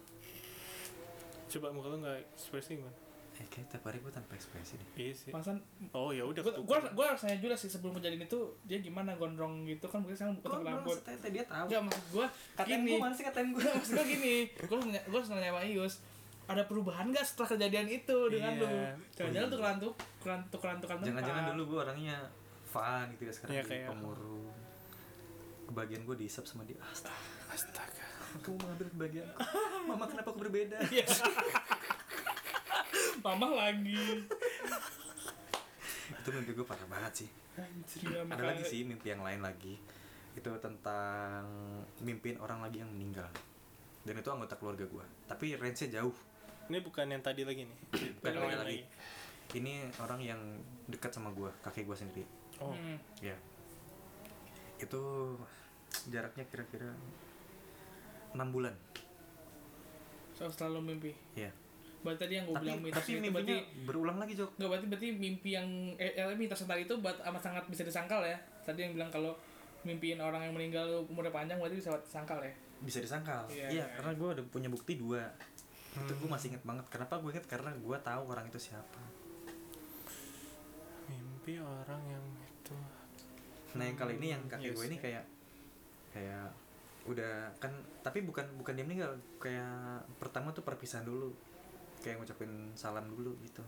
Coba muka lu nggak ekspresi gimana eh kayak tiap hari gue tanpa ekspresi deh. Iya sih. Pasan oh ya udah gue gue harus nanya juga sih sebelum kejadian itu dia gimana gondrong gitu kan mungkin sekarang belum rambut. dia tahu. Enggak maksud gue gini. gue mana sih KTM gue maksud gue gini gue harus nanya gue harus nanya sama Ius ada perubahan gak setelah kejadian itu dengan Iya. lu? Jangan-jangan tuh kerantuk kerantuk kerantukan jangan-jangan dulu gue orangnya fun gitu ya sekarang Iya, jadi kayak- pemurung. Kebagian gue diisap sama dia. Astaga. Astaga. Kamu mengambil kebagian mama kenapa aku berbeda Mama lagi. itu mimpi gue parah banget sih. Gila, ada makanya- lagi sih mimpi yang lain lagi. Itu tentang mimpin orang lagi yang meninggal. Dan itu anggota keluarga gue tapi range nya jauh. Ini bukan yang tadi lagi nih. Bukan Yang orang lain lagi. ini orang yang dekat sama gue kakek gue sendiri. Oh. Hmm. ya itu jaraknya kira-kira enam bulan. So, selalu mimpi. ya Berarti tadi yang gue tapi bilang mitos tapi itu berarti berulang lagi jok Enggak berarti berarti mimpi yang eh, eh mitos yang tadi itu buat amat sangat bisa disangkal ya. Tadi yang bilang kalau mimpiin orang yang meninggal umurnya panjang berarti bisa disangkal ya. bisa disangkal Iya, iya iya. karena gue udah punya bukti dua itu gue Hmm. masih inget banget kenapa gue inget karena gue tahu orang itu siapa mimpi orang yang itu nah yang kali ini yang kakek Yes, gue ini ya. kayak kayak udah kan tapi bukan bukan dia meninggal kayak pertama tuh perpisahan dulu kayak ngucapin salam dulu gitu.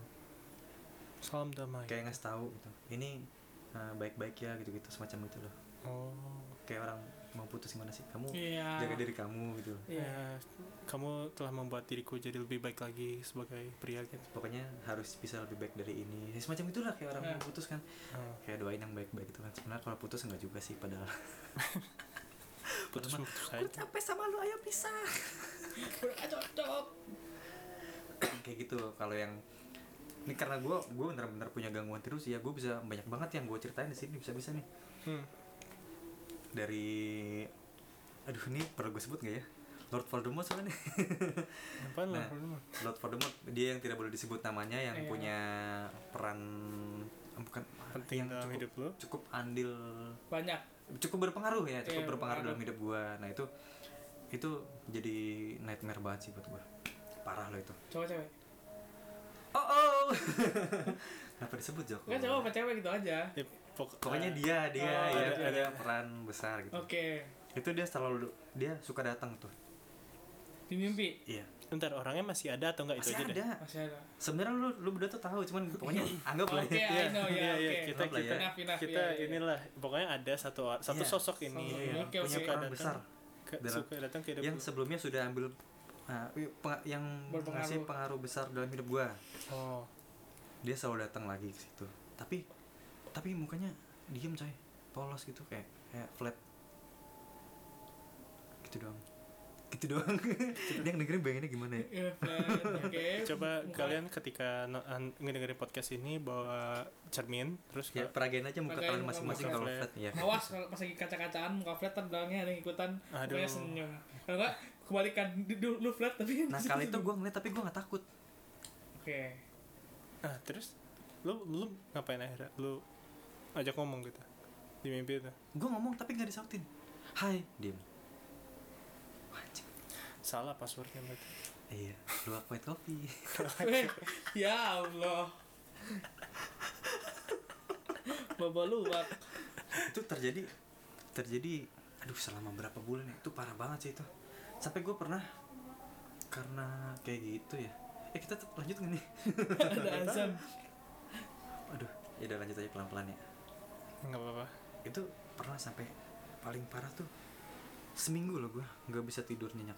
Salam damai. Kayak ngasih tahu gitu. Ini uh, baik-baik ya gitu-gitu semacam itu loh. Oh. Kayak orang mau putus gimana sih? Kamu Iya. jaga diri kamu gitu. Iya. ya kamu telah membuat diriku jadi lebih baik lagi sebagai pria gitu. Pokoknya harus bisa lebih baik dari ini. Ya, semacam itulah kayak orang Iya. mau putus kan. Oh, kayak doain yang baik-baik itu kan. Sebenarnya kalau putus enggak juga sih padahal. Putus putus "Aku aja. capek sama lu ayo pisah. Ah, cocok. Kayak gitu kalau yang ini karena gue gue bener-bener punya gangguan terus ya. Gue bisa banyak banget yang gue ceritain di sini bisa-bisa nih. Hmm. dari aduh ini perlu gue sebut gak ya? Lord Voldemort soalnya. Apaan Nah. lah Lord Voldemort dia yang tidak boleh disebut namanya yang Iya. punya peran eh, bukan penting yang dalam cukup, hidup lo cukup andil. Banyak. cukup berpengaruh ya cukup Iya, berpengaruh dalam hidup gua. Nah itu itu jadi nightmare banget sih buat gua. Parah loh itu. Cowok cewek. Oh oh kenapa disebut Joko Kan cowok apa cewek gitu aja. ya, pok- pokoknya dia dia Oh, ya ada- ada peran besar gitu Oke. itu dia selalu dia suka datang tuh Di mimpi iya Bentar, orangnya masih ada atau enggak itu masih aja deh? ada masih ada. sebenarnya lu lu berdua tuh tahu cuman pokoknya anggap lah Oke, ya I know ya. iya, iya, kita- kita- Enough, enough, kita iya, iya. inilah pokoknya ada satu satu Iya. sosok ini yang oke, punya oke. peran datang besar ke- Dalam- suka datang ke hidup yang lu. sebelumnya sudah ambil peng- yang Berpengaruh. ngasih pengaruh besar dalam hidup gua. Oh. Dia selalu datang lagi ke situ. Tapi tapi mukanya diem coy. Polos gitu kayak kayak flat gitu doang. Gitu doang. Dia dengerin bayanginnya gimana ya? Iya, Oke. coba Muka- kalian ketika ngedengerin podcast ini bawa cermin terus ya peragain aja muka kalian masing-masing kalau flat. ya Awas kalau pas lagi kaca-kacaan muka flat belakangnya ada yang ikutan. Aduh. senyum. Kalau enggak kebalikan. Lu flat tapi nah kali itu gue ngeliat tapi gue nggak takut. Oke. Ah terus? Lu lu ngapain akhirnya? Lu ajak ngomong gitu? Di mimpi itu? Gue ngomong tapi nggak disautin. Hai diem. Wajib. salah passwordnya berarti. Iya white coffee Weh, ya Allah. Bawa luwak. itu terjadi terjadi aduh selama berapa bulan ya? Itu parah banget sih itu sampai gue pernah karena kayak gitu ya. Eh kita lanjut nggak nih? Ada azan. aduh ya udah lanjut aja pelan pelan ya. Nggak apa-apa. Itu pernah sampai paling parah tuh seminggu loh gue nggak bisa tidur nyenyak.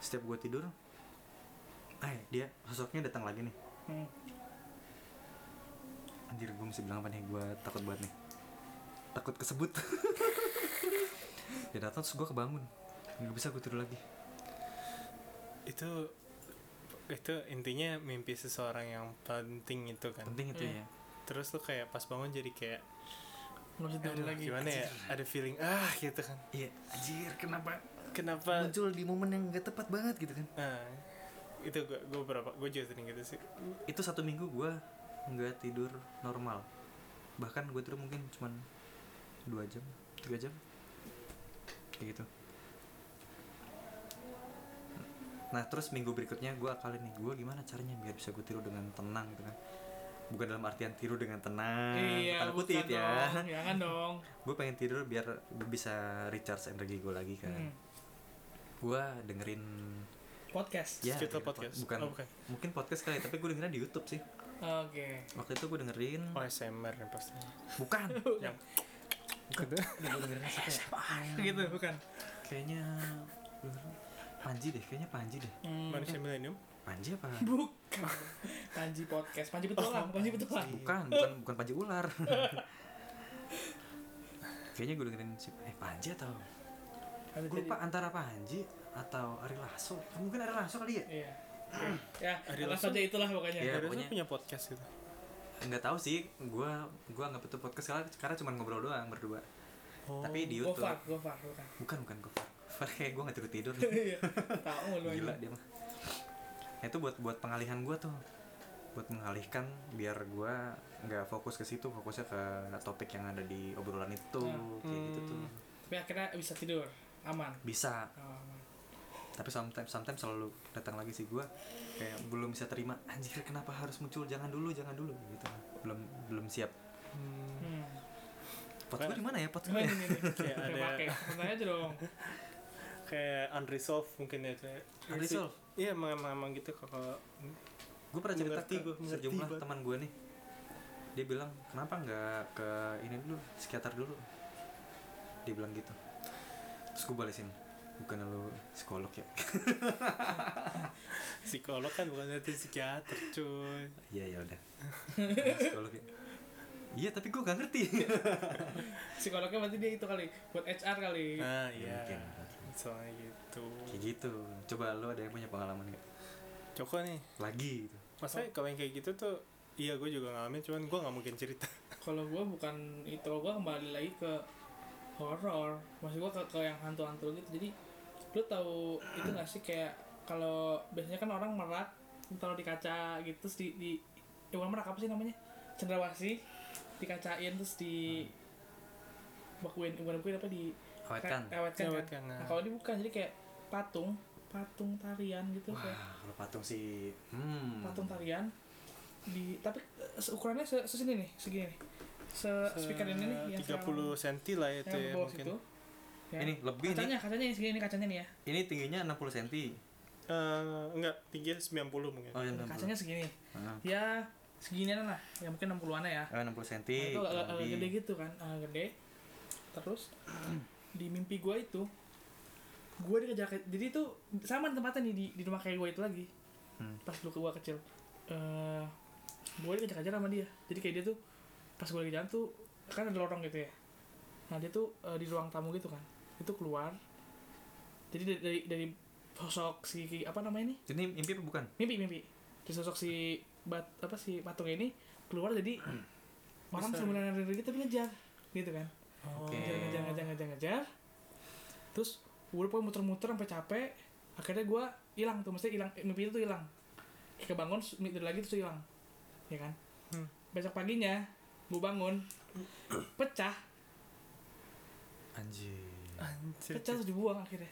Setiap gue tidur eh dia sosoknya datang lagi nih. Hmm. anjir gue mesti bilang apa nih? Gue takut banget nih. Takut kesebut. Dia datang terus gue kebangun nggak bisa gue tidur lagi. Itu itu intinya mimpi seseorang yang penting itu kan? Penting itu Hmm. ya. Terus lu kayak pas bangun jadi kayak Nggak bisa tidur aduh, lagi. gimana ya ada feeling ah gitu kan. Iya. Anjir kenapa kenapa? muncul di momen yang gak tepat banget gitu kan? Nah itu gue gue berapa gue juga sering gitu sih. Itu satu minggu gue nggak tidur normal. Bahkan gue tidur mungkin cuman dua jam tiga jam. Kayak gitu nah terus minggu berikutnya gue akalin nih gue gimana caranya biar bisa gue tidur dengan tenang gitu kan bukan dalam artian tidur dengan tenang Iya, tanda kutip ya dong. Jangan dong. gue pengen tidur biar bisa recharge energi gue lagi kan Hmm. gue dengerin Podcast. ya Cerita podcast? bukan, Oh, bukan. mungkin podcast kali tapi gue dengerin di YouTube sih Oke. waktu itu gue dengerin oh SMR yang pasti bukan yang gue dengerin kayak Gitu, bukan. kayaknya Panji deh kayaknya Panji deh Hmm. manusia milenium Panji apa Bukan. Panji podcast. Panji betulan, Panji betulan. bukan bukan bukan Panji ular kayaknya gue dengerin si eh Panji atau gue lupa antara Panji atau Ari Lasso mungkin Ari Lasso kali ya Iya. ya, Ari Lasso? saja itulah pokoknya. Iya, Harusnya pokoknya- punya podcast gitu nggak tahu sih gue gue nggak betul podcast karena karena cuma ngobrol doang berdua oh. tapi di YouTube Gofar, Gofar, bukan. bukan bukan Gofar kayak gue nggak tidur tidur Iya. Tahu lu gila dia mah Nah, itu buat buat pengalihan gue tuh buat mengalihkan biar gue nggak fokus ke situ fokusnya ke topik yang ada di obrolan itu Nah. kayak gitu tuh Hmm. Tapi akhirnya bisa tidur, aman. bisa Oh, aman. tapi sometimes sometimes selalu datang lagi sih gue kayak belum bisa terima anjir kenapa harus muncul jangan dulu jangan dulu gitu belum belum siap Hmm. Hmm. pot gue di mana ya pot gue Udah ada- pakai. Tanya aja dong. Kayak unresolved mungkin ya kayak Unresolved? iya emang emang, emang gitu kalau gue pernah cerita ke gua, sejumlah banget. teman gue nih dia bilang kenapa nggak ke ini dulu psikiater dulu dia bilang gitu terus gue balesin bukan lu psikolog ya psikolog kan bukan nanti psikiater cuy iya ya udah psikolog ya iya tapi gue nggak ngerti Psikolognya berarti dia itu kali, buat HR kali. nah iya Mungkin. Soalnya gitu. Kayak gitu. Coba lu ada yang punya pengalaman nggak? Joko nih. Lagi gitu. Masalahnya kalau yang kayak gitu tuh iya gue juga ngalamin cuman gue nggak mungkin cerita. Kalau gua bukan itu, gua kembali lagi ke horor. Maksud gua ke, ke yang hantu-hantu gitu. Jadi lu tahu itu gak sih kayak kalau biasanya kan orang merak taruh di kaca gitu terus di di ya bukan merak apa sih namanya? Cendrawasih dikacain terus di bakuin bukan bakuin apa di awetkan awetkan kan? Awetkan, nah. Nah, kalau ini bukan jadi kayak patung patung tarian gitu kayak wah kalau patung sih hmm. Patung tarian di tapi eh, ukurannya se sesini nih segini nih. Se speaker ini nih yang tiga puluh senti lah itu yang ya mungkin. situ. Ya. ini lebih nih. Kacanya kacanya yang segini nih kacanya nih ya. Ini tingginya 60 cm Eh, enggak tinggi 90 mungkin. Oh yang 60 kacanya segini Ah. ya seginian lah. Ya mungkin 60-an ya. Ah, 60 cm Nah, itu agak, agak gede gitu kan. Agak gede. Terus di mimpi gua itu gua dikejar jadi itu sama tempatnya nih di, di rumah kayak gua itu lagi. Hmm. pas dulu gua kecil. Eh gua dikejar-kejar sama dia. Jadi kayak dia tuh pas gua lagi jalan tuh kan ada lorong gitu ya. Nah dia tuh eh, di ruang tamu gitu kan. Itu keluar. Jadi dari dari, dari sosok si apa namanya nih ini mimpi apa bukan? Mimpi mimpi. Di sosok si bat apa si patung ini keluar jadi orang sebenarnya kita tapi ngejar gitu kan oh. Oke. ngejar ngejar ngejar ngejar ngejar terus gue pokoknya muter-muter sampai capek akhirnya gue hilang tuh mesti hilang mimpi itu tuh hilang. Kebangun mimpi lagi terus hilang. Ya kan? Hmm. besok paginya gue bangun pecah. Anjir. Anjir, pecah terus dibuang akhirnya.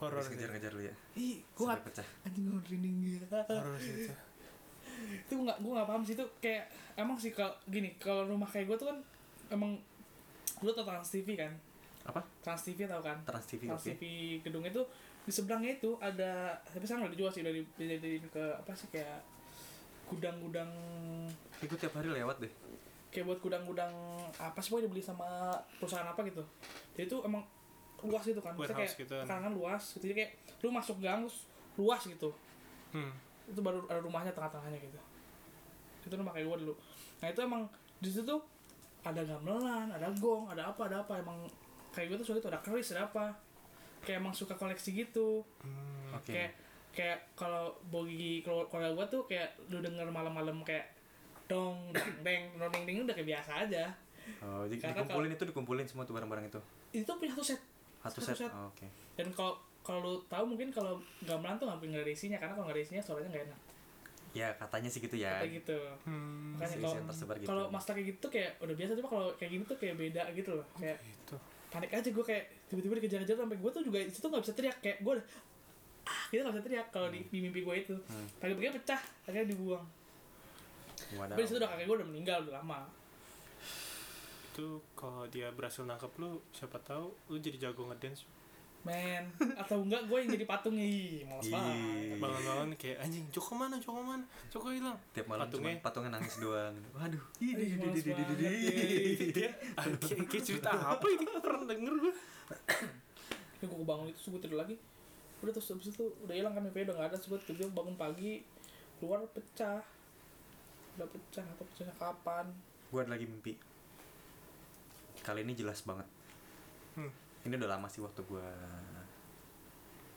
Horor ngejar-ngejar lu ya ih gue nggak pecah. anjing gue merinding gitu horor sih itu. Itu nggak gue nggak paham sih itu kayak emang sih kalau gini kalau rumah kayak gue tuh kan emang lu tau Trans TV kan? Apa? Trans TV tau kan? Trans TV Trans TV gedung itu di seberangnya itu ada tapi sekarang udah dijual sih udah di- dijadiin ke apa sih kayak gudang-gudang Ikut tiap hari lewat deh. Kayak buat gudang-gudang apa sih pokoknya dibeli sama perusahaan apa gitu. Jadi itu emang luas gitu kan Maksudnya kayak gitu. karangan luas gitu. Jadi kayak lu masuk gang terus luas gitu. Hmm. itu baru ada rumahnya tengah-tengahnya gitu. Itu rumah kayak gue dulu. Nah itu emang di situ tuh ada gamelan ada gong ada apa ada apa. Emang kayak gue tuh suka itu ada keris ada apa. Kayak emang suka koleksi gitu. Hmm. oke. Kayak kayak kalau bogi kalau keluarga gue tuh kayak lu denger malam-malam kayak dong deng deng dong deng udah kayak biasa aja. Oh jadi Karena dikumpulin itu dikumpulin semua tuh barang-barang itu? Itu punya satu set. Satu Satu set set. Oh, oke. Dan kalau kalau lu tahu mungkin kalau gamelan tuh nggak nggak ada isinya karena kalau nggak ada isinya suaranya nggak enak ya katanya sih gitu ya kayak gitu Hmm. makanya kalau yang tersebar gitu. kalau master kayak gitu kayak udah biasa cuma kalau kayak gini tuh kayak beda gitu loh kayak Gitu. panik aja gue kayak tiba-tiba dikejar-kejar sampai gue tuh juga di situ nggak bisa teriak kayak gue ah kita nggak bisa teriak kalau di, di mimpi gue itu Hmm. pagi-pagi pecah akhirnya dibuang Wadaw. tapi di situ udah kakek gue udah meninggal udah lama itu kalau dia berhasil nangkep lu siapa tahu lu jadi jago ngedance men atau enggak gue yang jadi patungnya. Ih malas banget. Bangun-bangun kayak anjing Joko mana? Joko mana? Joko hilang. Tiap malam Patungnya. cuma patungnya. nangis doang. Waduh. Ih, kayak, kayak cerita apa ini? Pernah denger gue Ini gue bangun itu gue tidur lagi. Udah terus habis itu udah hilang kan mimpi udah nggak ada terus gue tidur bangun pagi keluar pecah. Udah pecah atau pecahnya kapan? Gue ada lagi mimpi. Kali ini jelas banget. Hmm. Ini udah lama sih waktu gue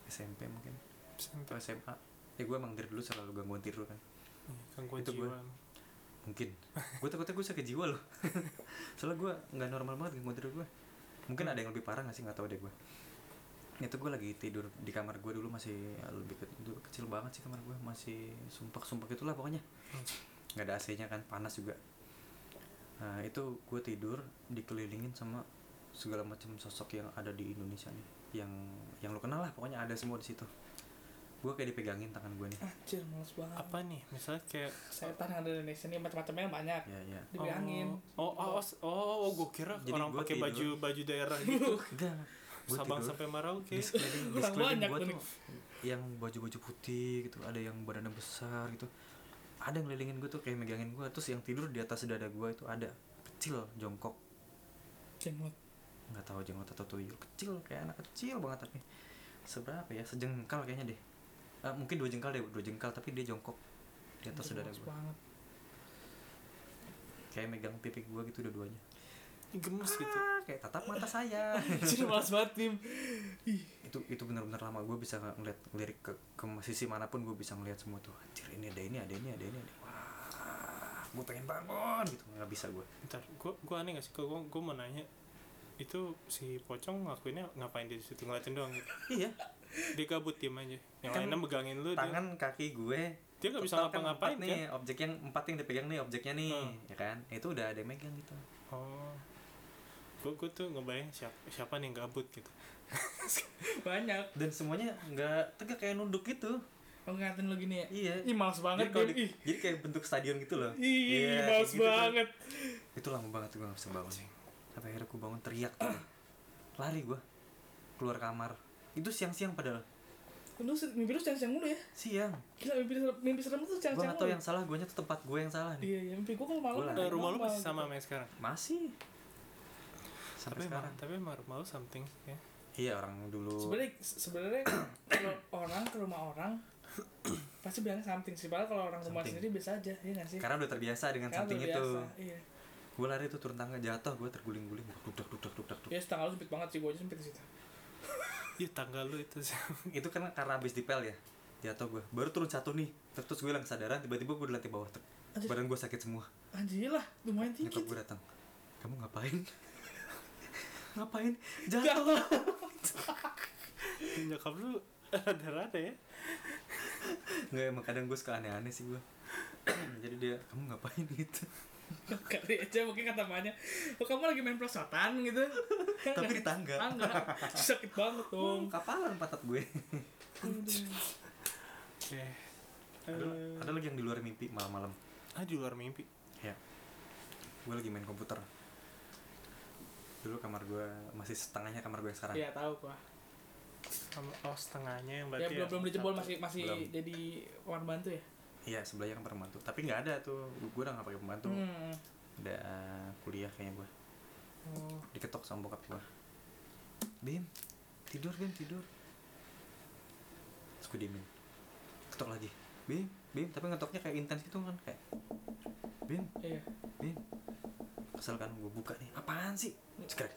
SMP mungkin. Atau SMA ya gue emang dari dulu selalu gangguan tidur kan. Gangguan Itu gue. mungkin. Gue takutnya gue sakit jiwa loh. Soalnya gue nggak normal banget gangguan tidur gue mungkin ada yang lebih parah gak sih? Nggak tahu deh gue itu gue lagi tidur di kamar gue dulu masih ya, lebih ke- dulu kecil banget sih kamar gue masih sumpah sumpah gitulah pokoknya. Nggak ada AC nya kan panas juga. Nah itu gue tidur dikelilingin sama segala macam sosok yang ada di Indonesia nih. Yang yang lo kenal lah pokoknya ada semua di situ. Gue kayak dipegangin tangan gue nih. Anjir males banget. Apa nih? Misalnya kayak setan yang ada di Indonesia ini macam-macamnya banyak. Ya ya. Dipegangin oh oh oh, oh, oh gue kira Jadi orang pakai baju baju daerah gitu. Gua Sabang tidur, sampai Merauke banyak gua tuh yang baju-baju putih gitu ada yang badannya besar gitu. Ada yang ngelilingin gue tuh kayak megangin gue terus yang tidur di atas dada gue itu ada kecil jongkok. Jenggot nggak tahu jenggot atau tuyul. Kecil kayak anak kecil banget tapi seberapa ya? Sejengkal kayaknya deh. Ah, mungkin dua jengkal deh dua jengkal tapi dia jongkok di atas males gue banget. Kayak megang pipi gue gitu dua-duanya. Gemes gitu. ah, kayak tatap mata saya. Anjir males banget tim. Ih. Itu itu benar-benar lama gue bisa ngeliat ngelirik ke, ke sisi mana pun gue bisa ngeliat semua tuh. Anjir ini ada ini ada ini ada ini ada. Wah gue pengen bangun gitu. Nggak bisa gue ntar gue gue aneh gak sih? Gue gue mau nanya itu si pocong ngakuinnya ngapain di situ? Ngeliatin doang gitu. Iya. Dia gabut diem aja. Yang Kan lainnya megangin lu dia. tangan kaki gue dia nggak bisa kan ngapa-ngapain kan? nih objek yang empat yang dipegang nih objeknya nih Hmm. ya kan? Itu udah ada yang megang gitu. Oh. Gue gue tuh ngebayang siapa siapa nih yang gabut gitu. Banyak. Dan semuanya nggak tegak kayak nunduk gitu. Kalau ngeliatin lo gini ya? Iya. Ih males banget jadi, di- jadi kayak bentuk stadion gitu loh. Ih Iya, males gitu banget. Itu lama banget gue gak bisa bangun sampai akhirnya gue bangun teriak tuh. lari gue keluar kamar. Itu siang-siang padahal. Lu mimpi lu siang-siang mulu ya? Siang. Gila mimpi serem, mimpi serem tuh gue siang-siang gak tau yang salah gue nya tuh tempat gue yang salah nih. Iya iya mimpi gua kalau malam Gua kan. Eh, rumah lu masih sama gitu. sama yang sekarang? Masih. Sampai tapi emang sekarang tapi emang rumah lu something ya. Iya orang dulu. Sebenarnya sebenarnya kalau orang ke rumah orang pasti bilang something sih. Padahal kalau orang rumah Something. sendiri biasa aja iya nggak sih? Karena udah terbiasa dengan Karena something udah itu. iya gue lari tuh turun tangga jatuh gue terguling-guling dudak dudak dudak dudak ya setengah lu sempit banget sih gua aja sempit di situ. Iya tangga lu itu sih. Itu kan karena habis dipel ya jatuh gue baru turun satu nih terus gue hilang kesadaran tiba-tiba gue di lantai bawah Ter- Anjir. badan gue sakit semua. Anjir lah lumayan tinggi nyokap gue datang kamu ngapain? Ngapain? Jatuh. Nyokap lu rada-rada ya? Nggak emang kadang gue suka aneh-aneh sih gue jadi dia kamu ngapain? Gitu kali aja mungkin kata banyak oh, kamu lagi main prosotan gitu. Tapi di tangga. Tangga. Sakit banget dong kapalan patat gue. Oke. Ada, Eh. ada lagi yang di luar mimpi malam-malam? Ah di luar mimpi? Ya. Gue lagi main komputer. Dulu kamar gue masih setengahnya kamar gue yang sekarang. Iya tahu gua. Sama- oh setengahnya yang Ya berarti belum belum dijebol satu. masih masih Belum. jadi kamar bantu ya. Iya sebelahnya kamar pembantu tapi nggak ada tuh. Gue udah nggak pakai pembantu. Hmm. udah kuliah kayaknya gue Oh. diketok sama bokap gue bim tidur bim tidur. Terus gue diemin. Ketok lagi. Bim bim tapi ngetoknya kayak intens gitu kan kayak bim Iya. bim kesel kan gue buka nih. Apaan sih? Cekrek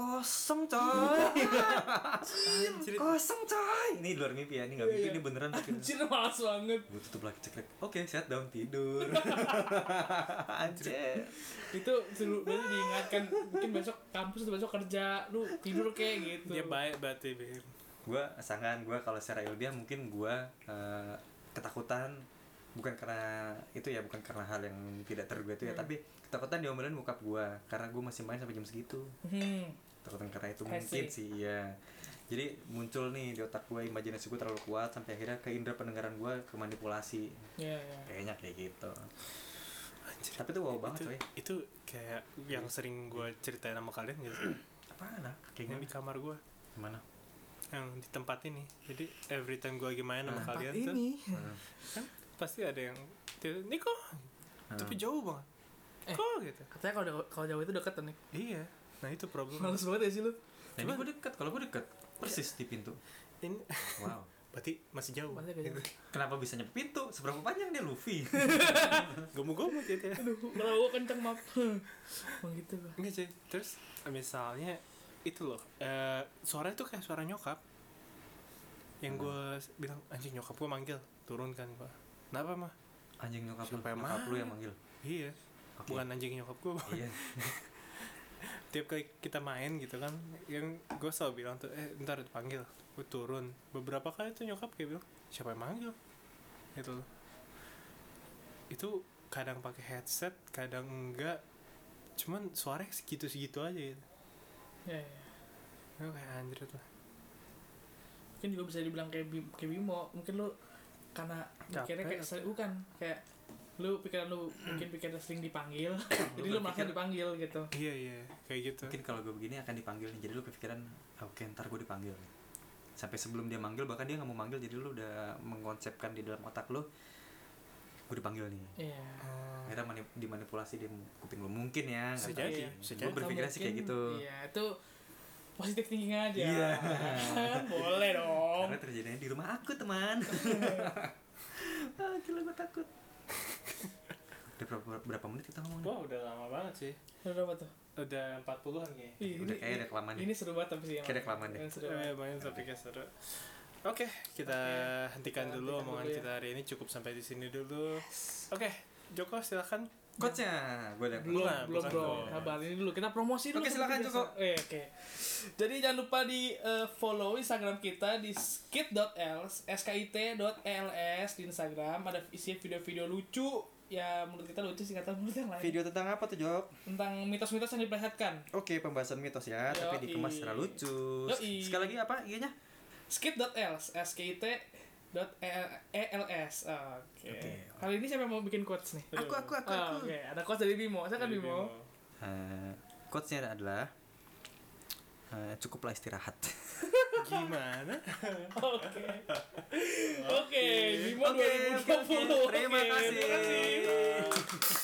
kosong coy. Kosong coy. Ini luar mimpi ya. Ini nggak mimpi Iya, ini iya. beneran Anjir malas banget. gue tutup lagi cekrek oke shut down tidur. Anjir. Itu seru berarti diingatkan. Mungkin besok kampus atau besok kerja. Lu tidur kayak gitu. dia baik berarti Bim. gue sangan gue kalau secara ilmiah mungkin gue eh, ketakutan. Bukan karena itu ya bukan karena hal yang tidak terduga itu ya. Hmm. tapi ketakutan diomelin bokap gue karena gue masih main sampai jam segitu. Hmm. Ketakutan karena itu mungkin sih iya. Jadi muncul nih di otak gue imajinasi gue terlalu kuat sampai akhirnya ke indera pendengaran gue ke manipulasi. Iya, iya. kayaknya kayak gitu. Anjir. tapi itu wow banget itu, coy. itu kayak yang sering gue ceritain sama kalian gitu apaan ah? Yang kayak di kamar gue gimana? Yang di tempat ini. Jadi every time gue lagi main sama Nah, kalian tuh Hmm. kan pasti ada yang Niko tapi Hmm. jauh banget. Eh. kok gitu? Katanya kalau kalau jauh itu deket nih. iya nah itu problem. Males banget ya sih lu. Nah, ini gue deket. Kalau gue deket persis di pintu. Ini wow. Berarti masih jauh. Masih jauh. kenapa bisa nyampe pintu? Seberapa panjang dia Luffy? Gomong-gomong gitu ya. Aduh, kalau gua kenceng maaf. Emang gitu. Gua. Enggak cuy terus misalnya itu loh eh suara itu kayak suara nyokap. Yang Hmm. gue bilang anjing nyokap gue manggil. Turun kan gue kenapa mah anjing nyokap lu. Nyokap lu yang manggil? Iya. Oke. bukan anjing nyokap gue iya tiap kali kita main gitu kan yang gue selalu bilang tuh eh ntar dipanggil. Gue turun. Beberapa kali tuh nyokap kayak bilang siapa yang manggil? Gitu loh. Itu kadang pakai headset kadang enggak. Cuman suaranya segitu segitu aja gitu. Iya, iya. Gue kayak anjir tuh. Mungkin juga bisa dibilang kayak kayak Bimo. Mungkin lu karena Capek mikirnya kayak atau- bukan kayak lu pikiran lu mungkin pikiran sering dipanggil. Jadi lu merasa berpikir- dipanggil gitu. Iya iya. Kayak gitu. Mungkin kalau gue begini akan dipanggil nih. Jadi lu kepikiran oke ntar gue dipanggil. Sampai sebelum dia manggil bahkan dia nggak mau manggil jadi lu udah mengkonsepkan di dalam otak lu gue dipanggil nih. Iya. Oh. akhirnya mani- dimanipulasi di kuping lu. Mungkin ya nggak Bisa tahu. jadi, sih. berpikirnya kayak gitu. iya itu positif thinking aja. Iya. boleh dong. Karena terjadinya di rumah aku teman. Ah gila gue takut udah berapa, berapa menit kita ngomong? Wah udah lama banget sih Udah berapa tuh Udah 40an kayaknya Ih, udah kayak ada kelamaan nih ini seru banget tapi sih. Kayak ada kelamaan deh. Seru Eh, banget. main tapi kayak seru Oke, kita Oke, hentikan kita dulu hentikan omongan dulu ya. kita hari ini cukup sampai di sini dulu. Oke, Joko silakan. Coachnya gue udah belum belum bro bukan. sabar ini dulu kita promosi dulu Oke, silakan, biasa. eh, oke jadi jangan lupa di eh, follow instagram kita di skit.els skit.els di instagram ada isi video-video lucu ya menurut kita lucu sih kata menurut yang lain video tentang apa tuh Jok? tentang mitos-mitos yang diperlihatkan Oke, pembahasan mitos ya, tapi Yoi. dikemas secara lucu. Yoi. Sekali lagi apa IG-nya? skit.els skit dot els oke Oke. kali ini siapa yang mau bikin quotes nih Aku, aku, aku, Ah, aku. oke ada quotes dari Bimo saya kan Dari Bimo Eh, quotes-nya adalah eh, cukuplah istirahat. Gimana? Oke. Oke, Bimo Oke, oke, oke. 2020. Terima kasih. Terima kasih.